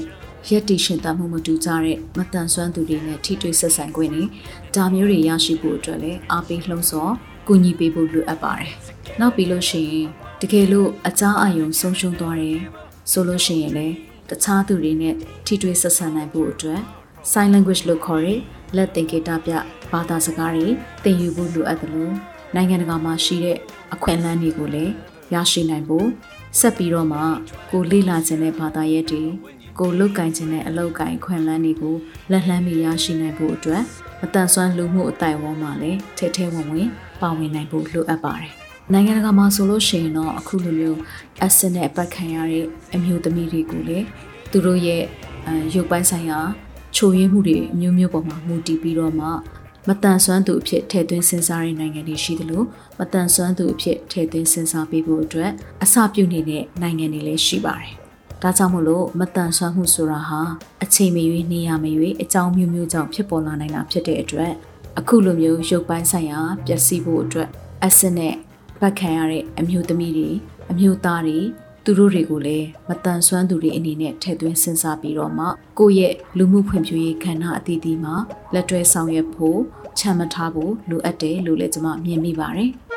ရက်တီရှင်သန်မှုမတူကြတဲ့မတန်ဆွမ်းသူတွေနဲ့ထိတွေ့ဆက်ဆံခွင့်နဲ့ဒါမျိုးတွေရရှိဖို့အတွက်လည်းအားပေးလှုံ့ဆော်ကူညီပေးဖို့လိုအပ်ပါတယ်။နောက်ပြီးလို့ရှိရင်တကယ်လို့အကြအယုံဆုံးရှုံးသွားတယ်ဆိုလို့ရှိရင်လည်း တခြားသူတွေနဲ့ထိတွေ့ဆက်ဆံနိုင်ဖို့အတွက် sign language လို့ခေါ်တဲ့လက်သင်္ကေတပြဘာသာစကားတွေသင်ယူဖို့လိုအပ်တယ်လို့နိုင်ငံတကာမှာရှိတဲ့အခွင့်အလမ်းတွေကိုလည်းရရှိနိုင်ဖို့ဆက်ပြီးတော့မှကိုလေ့လာခြင်းတဲ့ဘာသာရပ်တွေကိုကိုလုတ်ကင်ခြင်းနဲ့အလုတ်ကင်ခွင့်လန်းတွေကိုလက်လှမ်းမိရရှိနိုင်ဖို့အတွက်မတန်ဆွမ်းလူမှုအတိုင်းအဝန်းမှာလည်းထဲထဲဝင်ဝင်ပါဝင်နိုင်ဖို့လိုအပ်ပါတယ်။ နိုင်ငံတကာမှာဆိုလို့ရှိရင်တော့အခုလိုမျိုးအဆစ်နဲ့အပတ်ခံရတဲ့အမျိုးသမီးတွေကိုလည်းသူတို့ရဲ့ရုပ်ပိုင်းဆိုင်ရာချိုးယွင်းမှုတွေအမျိုးမျိုးပေါ်မှာမူတည်ပြီးတော့မှမတန်ဆွမ်းသူအဖြစ်ထည့်သွင်းစဉ်းစားတဲ့နိုင်ငံတွေရှိသလိုမတန်ဆွမ်းသူအဖြစ်ထည့်သွင်းစဉ်းစားပေးဖို့အတွက်အစပြုနေတဲ့နိုင်ငံတွေလည်းရှိပါတယ်။ဒါကြောင့်မို့လို့မတန်ဆွမ်းမှုဆိုတာဟာအချိန်မရွေးနေရမရွေးအကြောင်းမျိုးမျိုးကြောင့်ဖြစ်ပေါ်လာနိုင်တာဖြစ်တဲ့အတွက်အခုလိုမျိုးရုပ်ပိုင်းဆိုင်ရာပျက်စီးဖို့အတွက်အဆစ်နဲ့ ပတ်ခံရတဲ့အမျိုးသမီးတွေအမျိုးသားတွေသူတို့တွေကိုလည်းမတန်ဆွမ်းသူတွေအနေနဲ့ထည့်သွင်းစဉ်းစားပြီးတော့မှကိုယ့်ရဲ့လူမှုဖွံ့ဖြိုးရေးခန္ဓာအသီးသီးမှာလက်တွဲဆောင်ရွက်ဖို့ချမ်းမထားဖို့လိုအပ်တယ်လို့လည်းကျွန်မမြင်မိပါတယ်။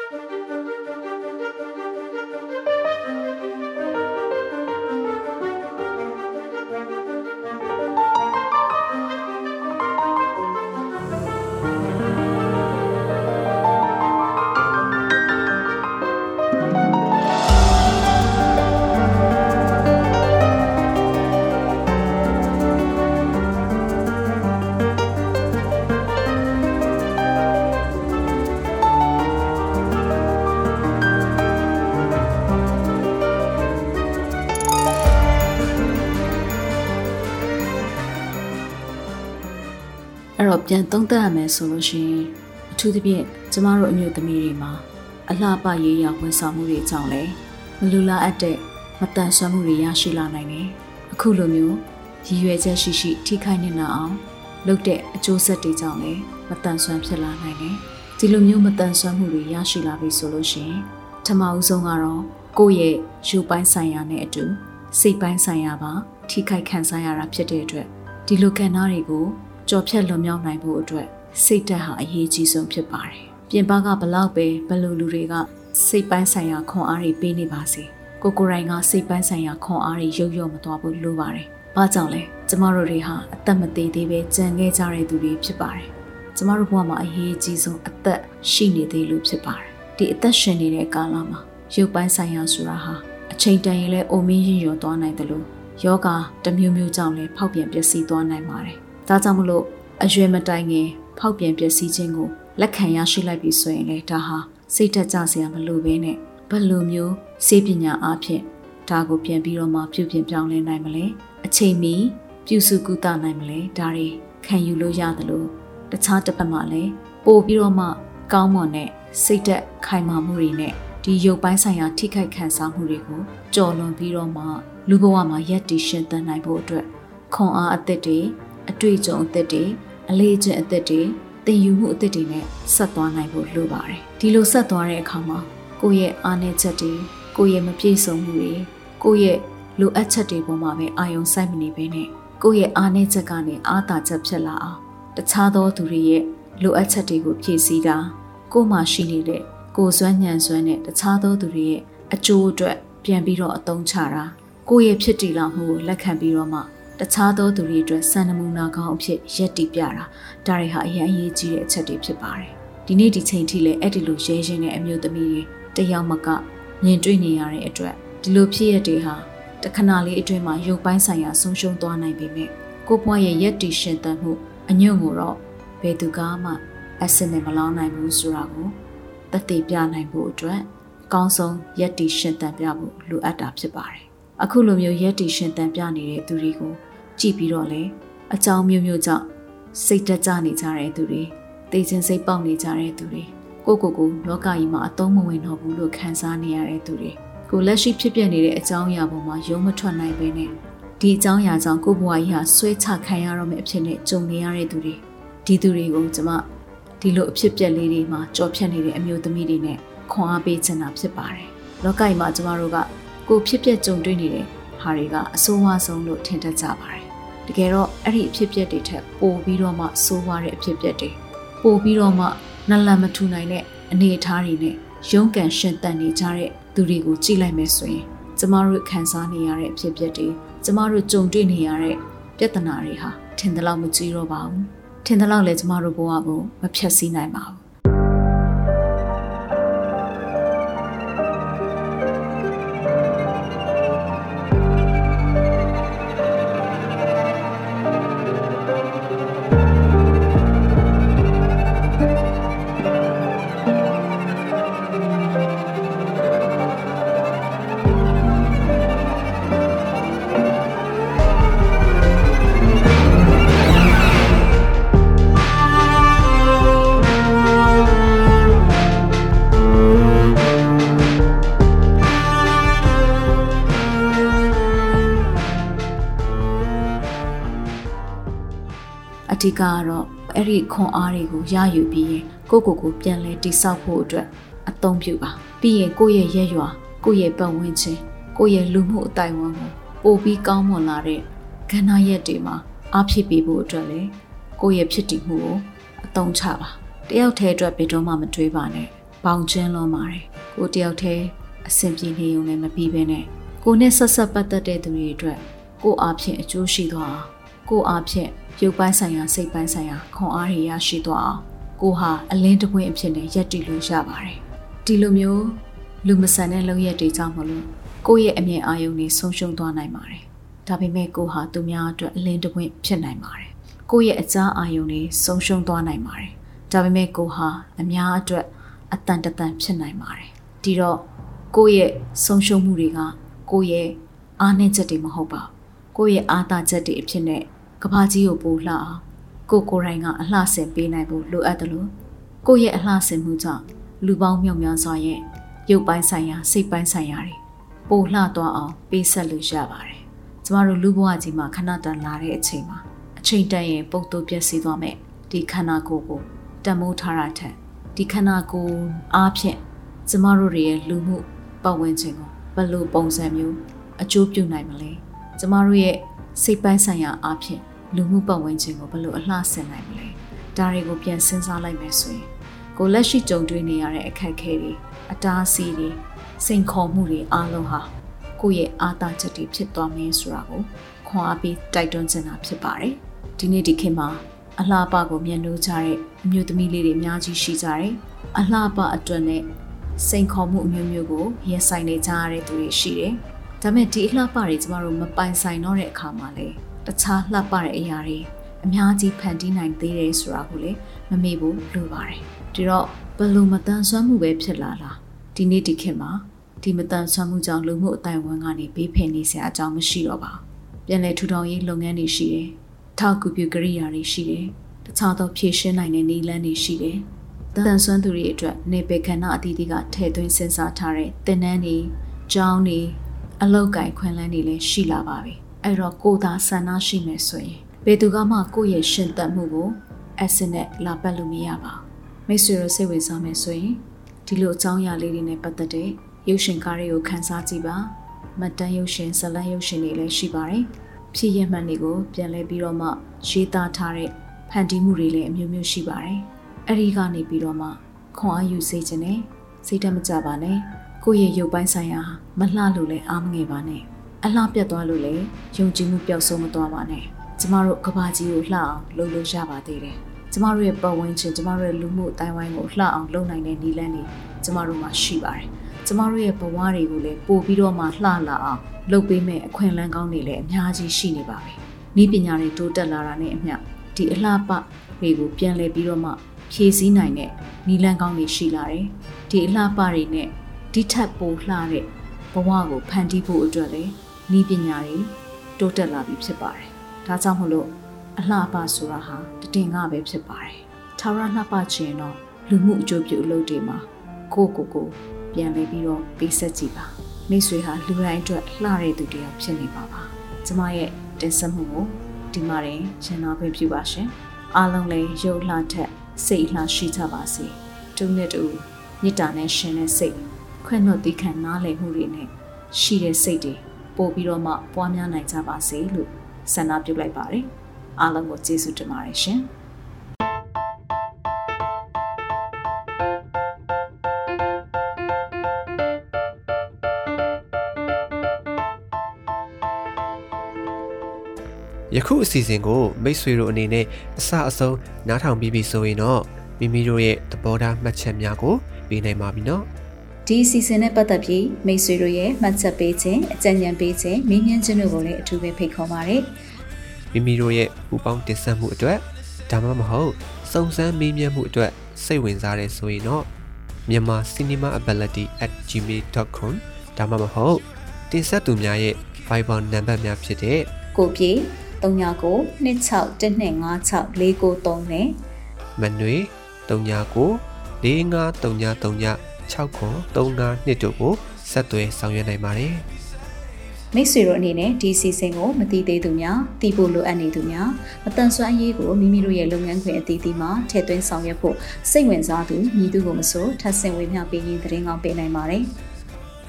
မယ်ဆိုလို့ရှိရင်အထူးသဖြင့်ကျမတို့အမျိုးသမီးတွေမှာအလှပရေးရဝန်ဆောင်မှုတွေကြောင့်လည်းမလူလားအပ်တဲ့မတန်ဆွမ်းမှုတွေရရှိလာနိုင်တယ်။အခုလိုမျိုးရည်ရွယ်ချက်ရှိရှိထိခိုက်နေတာအောင်လုပ်တဲ့အကျိုးဆက်တွေကြောင့်လည်းမတန်ဆွမ်းဖြစ်လာနိုင်တယ်။ဒီလိုမျိုးမတန်ဆွမ်းမှုတွေရရှိလာပြီဆိုလို့ရှိရင်ထမအဦးဆုံးကတော့ကိုယ့်ရဲ့ယူပိုင်းဆိုင်ရာနဲ့အတူစိတ်ပိုင်းဆိုင်ရာပါထိခိုက်ခံစားရတာဖြစ်တဲ့အတွက်ဒီလိုခံစားတွေကိုကြော်ဖြတ်လွန်မြောက်နိုင်ဖို့အတွက် စိတ်ဓာတ်ဟာအရေးကြီးဆုံးဖြစ်ပါတယ်။ပြင်ပကဘလောက်ပဲဘလူလူတွေကစိတ်ပိုင်းဆိုင်ရာခွန်အားတွေပေးနေပါစေ။ကိုကိုရိုင်းကစိတ်ပိုင်းဆိုင်ရာခွန်အားတွေရုပ်ရော့မသွားဘူးလိုပါတယ်။ဘာကြောင့်လဲ။ကျမတို့တွေဟာအသက်မသေးသေးပဲကြံခဲ့ကြတဲ့သူတွေဖြစ်ပါတယ်။ကျမတို့ဘဝမှာအရေးကြီးဆုံးအသက်ရှိနေသေးလို့ဖြစ်ပါတယ်။ဒီအသက်ရှင်နေတဲ့ကာလမှာရုပ်ပိုင်းဆိုင်ရာဆိုတာဟာအချိန်တန်ရင်လည်းအိုမင်းရင်ရောသွားနိုင်တယ်လို့ယောဂတစ်မျိုးမျိုးကြောင့်လည်းဖောက်ပြန်ပျက်စီးသွားနိုင်ပါတယ်ဒါကြောင့်မလို့အရွယ်မတိုင်ခင် ဖောက်ပြန်ပျက်စီးခြင်းကိုလက်ခံရရှိလိုက်ပြီဆိုရင်လေဒါဟာစိတ်သက်ကြစရာမလိုဘဲနဲ့ဘယ်လိုမျိုးစေပညာအားဖြင့်ဒါကိုပြန်ပြီးတော့မှပြုပြင်ပြောင်းလဲနိုင်မလဲအချိန်မီပြုစုကုသနိုင်မလဲဒါတွေခံယူလို့ရတယ်လို့တခြားတစ်ဖက်မှာလည်းပို့ပြီးတော့မှကောင်းမွန်တဲ့စိတ်သက်ခိုင်မာမှုတွေနဲ့ဒီရုပ်ပိုင်းဆိုင်ရာထိခိုက်ခံစားမှုတွေကိုကြော်လွန်ပြီးတော့မှလူဘဝမှာရက်တည်ရှင်သန်နိုင်ဖို့အတွက်ခွန်အားအသက်တွေအတွေ့အကြုံအသက်တွေ အလေးအကျင့်အသက်တွေသင်ယူမှုအသက်တွေနဲ့ဆက်သွားနိုင်ဖို့လိုပါတယ်ဒီလိုဆက်သွားတဲ့အခါမှာကိုယ့်ရဲ့အားနည်းချက်တွေကိုယ့်ရဲ့မပြည့်စုံမှုတွေကိုယ့်ရဲ့လိုအပ်ချက်တွေပေါ်မှာပဲအာရုံစိုက်မနေဘဲနဲ့ကိုယ့်ရဲ့အားနည်းချက်ကနေအားသာချက်ဖြစ်လာအောင်တခြားသောသူတွေရဲ့လိုအပ်ချက်တွေကိုဖြည့်ဆည်းတာကိုယ်မှရှိနေတဲ့ကိုယ်စွမ်းညံစွမ်းနဲ့တခြားသောသူတွေရဲ့အကျိုးအတွက်ပြန်ပြီးတော့အသုံးချတာကိုယ့်ရဲ့ဖြစ်တည်လာမှုကိုလက်ခံပြီးတော့မှ တခြားသောသူတွေအတွက်စံနမူနာကောင်းအဖြစ်ရက်တည်ပြတာဒါတွေဟာအရင်အရေးကြီးတဲ့အချက်တွေဖြစ်ပါတယ်ဒီနေ့ဒီချိန်ထိလည်းအဲ့ဒီလိုရဲရင်တဲ့အမျိုးသမီးတွေတယောက်မကမြင်တွေ့နေရတဲ့အတွက်ဒီလိုဖြစ်ရတဲ့ဟာတခဏလေးအတွင်းမှာရုပ်ပိုင်းဆိုင်ရာဆုံးရှုံးသွားနိုင်ပေမဲ့ကိုပွားရဲ့ရက်တည်ရှင်သန်မှုအညွန့်ကိုတော့ဘယ်သူကမှအဆင်နဲ့မလောင်းနိုင်ဘူးဆိုတာကိုတသိပြနိုင်ဖို့အတွက်အကောင်းဆုံးရက်တည်ရှင်သန်ပြဖို့လိုအပ်တာဖြစ်ပါတယ်အခုလိုမျိုးရက်တီရှင်တန်ပြနေတဲ့သူတွေကို ကြည့်ပြီးတော့လေအကြောင်းမျိုးမျိုးကြောင့်စိတ်တက်ကြနေကြတဲ့သူတွေတေခြင်းစိတ်ပေါက်နေကြတဲ့သူတွေကိုကိုကိုလောကကြီးမှာအသုံးမဝင်တော့ဘူးလို့ခံစားနေရတဲ့သူတွေကိုလက်ရှိဖြစ်ပျက်နေတဲ့အကြောင်းအရာပေါ်မှာယုံမထွက်နိုင်ပဲနဲ့ဒီအကြောင်းအရာကြောင့်ကိုဘွားကြီးဟာဆွဲချခံရတော့မယ့်အဖြစ်နဲ့ကြုံနေရတဲ့သူတွေဒီသူတွေကိုကျမဒီလိုအဖြစ်ပျက်လေးတွေမှာကြော်ဖြတ်နေတဲ့အမျိုးသမီးတွေနဲ့ခွန်အားပေးချင်တာဖြစ်ပါတယ်လောကကြီးမှာကျမတို့ကကိုဖြစ်ပျက်ကြုံတွေ့နေတဲ့ဟာတွေကအဆိုးဝါးဆုံးလို့ထင်တတ်ကြပါတယ်။ တကယ်တော့အဲ့ဒီအဖြစ်ပျက်တွေထက်ပိုပြီးတော့မှဆိုးဝါးတဲ့အဖြစ်ပျက်တွေပိုပြီးတော့မှနလန်မထူနိုင်တဲ့အနေအထားတွေနဲ့ရုန်းကန်ရှင်သန်နေကြတဲ့သူတွေကိုကြည့်လိုက်မယ်ဆိုရင်ကျမတို့ခံစားနေရတဲ့အဖြစ်ပျက်တွေကျမတို့ကြုံတွေ့နေရတဲ့ပြဿနာတွေဟာထင်သလောက်မကြီးတော့ပါဘူး။ထင်သလောက်လည်းကျမတို့ဘဝကိုမဖြတ်စည်းနိုင်ပါဘူး ဓိကကတော့အဲ့ဒီခွန်အားတွေကိုရယူပြီးရင်ကိုယ့်ကိုယ်ကိုပြန်လဲတိဆောက်ဖို့အတွက်အသုံးပြုပါပြီးရင်ကိုယ့်ရဲ့ရက်ရွာကိုယ့်ရဲ့ပတ်ဝန်းကျင်ကိုယ့်ရဲ့လူမှုအတိုင်းအဝန်ကိုပိုပြီးကောင်းမွန်လာတဲ့ကဏ္ဍရက်တွေမှာအားဖြစ်ပေးဖို့အတွက်လေကိုယ့်ရဲ့ဖြစ်တည်မှုကိုအသုံးချပါတယောက်တည်းအတွက်ဘယ်တော့မှမတွေးပါနဲ့ပေါင်ကျင်းလုံးပါတယ်ကိုတယောက်တည်းအဆင်ပြေနေုံနဲ့မပြီးဘဲနဲ့ကိုနဲ့ဆက်ဆက်ပတ်သက်တဲ့သူတွေအတွက်ကိုအားဖြင့်အကျိုးရှိသွားအောင်ကိုအားဖြင့် ရုပ်ပိုင်းဆိုင်ရာစိတ်ပိုင်းဆိုင်ရာခွန်အားတွေရရှိသွားအောင်ကိုဟာအလင်းတပွင့်အဖြစ်နဲ့ရက်တည်လို့ရပါတယ်ဒီလိုမျိုးလူမဆန်တဲ့လုပ်ရက်တွေကြောင့်မလို့ကိုယ့်ရဲ့အမြင်အာရုံတွေဆုံးရှုံးသွားနိုင်ပါတယ်ဒါပေမဲ့ကိုဟာသူများအတွက်အလင်းတပွင့်ဖြစ်နိုင်ပါတယ်ကိုယ့်ရဲ့အကြားအာရုံတွေဆုံးရှုံးသွားနိုင်ပါတယ်ဒါပေမဲ့ကိုဟာအများအတွက်အတန်တတန်ဖြစ်နိုင်ပါတယ်ဒီတော့ကိုယ့်ရဲ့ဆုံးရှုံးမှုတွေကကိုယ့်ရဲ့အားနည်းချက်တွေမဟုတ်ပါကိုယ့်ရဲ့အားသာချက်တွေအဖြစ်နဲ့ ကဘာကြီးကိုပို့လှအောင်ကိုကိုယ်တိုင်ကအလှဆင်ပေးနိုင်ဖို့လိုအပ်တယ်လို့ကိုယ့်ရဲ့အလှဆင်မှုကြောင့်လူပေါင်းမြောက်များစွာရဲ့ရုပ်ပိုင်းဆိုင်ရာစိတ်ပိုင်းဆိုင်ရာတွေပို့လှသွားအောင်ပေးဆက်လို့ရပါတယ်ကျမတို့လူဘဝကြီးမှာခဏတန်လာတဲ့အချိန်မှာအချိန်တန်ရင်ပုတ်တိုးပြည့်စည်သွားမယ်ဒီခန္ဓာကိုယ်ကိုတမိုးထားတာထက်ဒီခန္ဓာကိုယ်အားဖြင့်ကျမတို့ရဲ့လူမှုပတ်ဝန်းကျင်ကိုဘယ်လိုပုံစံမျိုးအကျိုးပြုနိုင်မလဲကျမတို့ရဲ့စိတ်ပိုင်းဆိုင်ရာအားဖြင့် လူမှုပတ်ဝန်းကျင်ကိုဘယ်လိုအလှဆင်နိုင်မလဲဒါတွေကိုပြန်စဉ်းစားလိုက်မယ်ဆိုရင်ကိုလက်ရှိကြုံတွေ့နေရတဲ့အခက်အခဲတွေအတားအဆီးတွေစိန်ခေါ်မှုတွေအားလုံးဟာကိုယ့်ရဲ့အားသာချက်တွေဖြစ်သွားမယ်ဆိုတာကိုခွန်အားပေးတိုက်တွန်းချင်တာဖြစ်ပါတယ်ဒီနေ့ဒီခေတ်မှာအလှပကိုမျက်နှိုးကြတဲ့အမျိုးသမီးလေးတွေအများကြီးရှိကြတယ်အလှပအတွက်နဲ့စိန်ခေါ်မှုအမျိုးမျိုးကိုရင်ဆိုင်နေကြရတဲ့သူတွေရှိတယ်ဒါပေမဲ့ဒီအလှပတွေကျမတို့မပိုင်ဆိုင်တော့တဲ့အခါမှာလေ တခြားလှပတဲ့အရာတွေအများကြီးဖန်တီးနိုင်သေးတယ်ဆိုတာကိုလည်းမမေ့ဘူးလိုပါတယ်ဒီတော့ဘယ်လိုမတန်ဆွမ်းမှုပဲဖြစ်လာလားဒီနေ့ဒီခေတ်မှာဒီမတန်ဆွမ်းမှုကြောင့်လူမှုအတိုင်းအဝန်ကနေဘေးဖယ်နေစရာအကြောင်းမရှိတော့ပါပြန်လည်ထူထောင်ရေးလုပ်ငန်းတွေရှိတယ်ထောက်ကူပြုကရိယာတွေရှိတယ်တခြားသောဖြည့်ရှင်းနိုင်တဲ့နည်းလမ်းတွေရှိတယ်တန်ဆွမ်းသူတွေအတွက်နေပေခန္ဓာအသီးသီးကထည့်သွင်းစဉ်းစားထားတဲ့သင်တန်းတွေကျောင်းတွေအလောက်ကိုင်ခွင့်လန်းတွေလည်းရှိလာပါပြီ အဲ့တော့ကိုသာဆန္ဒရှိမယ်ဆိုရင်ဘယ်သူကမှကိုယ့်ရဲ့ရှင်သက်မှုကိုအစနဲ့လာပတ်လို့မရပါဘူးမိတ်ဆွေတို့စိတ်ဝင်စားမယ်ဆိုရင်ဒီလိုအကြောင်းအရာလေးတွေနဲ့ပတ်သက်တဲ့ရုပ်ရှင်ကားတွေကိုခန်းစားကြည့်ပါမတန်ရုပ်ရှင်ဇလန်းရုပ်ရှင်တွေလည်းရှိပါတယ်ဖြစ်ရမှန်တွေကိုပြန်လဲပြီးတော့မှရေးသားထားတဲ့ဖန်တီးမှုတွေလည်းအမျိုးမျိုးရှိပါတယ်အဲ့ဒီကနေပြီးတော့မှခွန်အားယူစေခြင်းနဲ့စိတ်တမကြပါနဲ့ကိုယ့်ရဲ့ရုပ်ပိုင်းဆိုင်ရာမလှလို့လည်းအားမငယ်ပါနဲ့ အလှပြတ်သွားလို့လည်းယုံကြည်မှုပျောက်ဆုံးမသွားပါနဲ့ကျမတို့ကဘာကြီးကိုလှအောင်လုပ်လို့ရပါသေးတယ်ကျမတို့ရဲ့ပတ်ဝန်းကျင်ကျမတို့ရဲ့လူမှုအတိုင်းဝိုင်းကိုလှအောင်လုပ်နိုင်တဲ့နည်းလမ်းတွေကျမတို့မှာရှိပါတယ်ကျမတို့ရဲ့ဘဝတွေကိုလည်းပို့ပြီးတော့မှလှလာအောင်လုပ်ပေးမဲ့အခွင့်အလမ်းကောင်းတွေလည်းအများကြီးရှိနေပါပြီ။ဤပညာတွေတိုးတက်လာတာနဲ့အမျှဒီအလှပတွေကိုပြန်လည်ပြီးတော့မှဖြည့်ဆည်းနိုင်တဲ့နည်းလမ်းကောင်းတွေရှိလာတယ်။ဒီအလှပတွေနဲ့ဒီထက်ပိုလှတဲ့ဘဝကိုဖန်တီးဖို့အတွက်လည်း ဤပညာတွေတိုးတက်လာပြီဖြစ်ပါတယ်။ဒါကြောင့်မလို့အလှပဆိုတာဟာတတင်ကပဲဖြစ်ပါတယ်။ထာဝရလှပခြင်းတော့လူမှုအကျိုးပြုအလုပ်တွေမှာကိုကိုကိုပြန်လဲပြီးတော့ပေးဆက်ကြည့်ပါမိတ်ဆွေဟာလူတိုင်းအတွက်လှတဲ့သူတယောက်ဖြစ်နေပါပါကျမရဲ့တင်ဆက်မှုကိုဒီမှာရင်ရှင်းတော်ပေးပြပါရှင်အားလုံးလည်းရုပ်လှထက်စိတ်လှရှိကြပါစေတူနဲ့တူမေတ္တာနဲ့ရှင်တဲ့စိတ်ခွင့်လွှတ်သီးခံနားလည်မှုတွေနဲ့ရှိတဲ့စိတ်တွေ ပို့ပြီးတော့မှပွားများနိုင်ကြပါစေလို့ဆန္ဒပြုလိုက်ပါတယ်အားလုံးကိုကျေးဇူးတင်ပါတယ်ရှင်ယခုအစီအစဉ်ကိုမိတ်ဆွေတို့အနေနဲ့အစအဆုံးနားထောင်ပြီးပြီဆိုရင်တော့မိမိတို့ရဲ့သဘောထားမှတ်ချက်များကိုပေးနိုင်ပါပြီနော် ဒီအစီအစဉ်နဲ့ပတ်သက်ပြီးမိတ်ဆွေတို့ရဲ့မှတ်ချက်ပေးခြင်းအကြံဉာဏ်ပေးခြင်းမေးမြန်းခြင်းတို့ကိုလည်းအထူးပဲဖိတ်ခေါ်ပါတယ်မိမိတို့ရဲ့ပူပေါင်းတင်ဆက်မှုအတွက်ဒါမှမဟုတ်စုံစမ်းမေးမြန်းမှုအတွက်စိတ်ဝင်စားတဲ့ဆိုရင်တော့မြန်မာ cinemaability@gmail.com ဒါမှမဟုတ်တင်ဆက်သူများရဲ့ Viber နံပါတ်များဖြစ်တဲ့ကိုပြေ39 261256နဲ့မနွေ39 453939 639 2တို့ကိုဆက်သွယ်ဆောင်ရွက်နိုင်ပါတယ်မိတ်ဆွေတို့အနေနဲ့ဒီစီစဉ်ကိုမသိသေးသူများသိဖို့လိုအပ်နေသူများမတန်ဆွမ်းရေးကိုမိမိတို့ရဲ့လုပ်ငန်းခွင်အသီးသီးမှာထည့်သွင်းဆောင်ရွက်ဖို့စိတ်ဝင်စားသူညီသူကိုမဆိုထပ်ဆင့်ဝေမျှပေးရင်သတင်းကောင်းပေးနိုင်ပါတယ်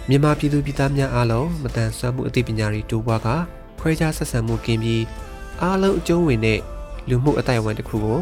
မြန်မာပြည်သူပြည်သားများအားလုံးမတန်ဆွမ်းမှုအသိပညာတွေတိုးပွားကခွဲခြားဆက်ဆံမှုကင်းပြီးအားလုံးအကျုံးဝင်တဲ့လူမှုအတိုင်းအဝန်တစ်ခုကို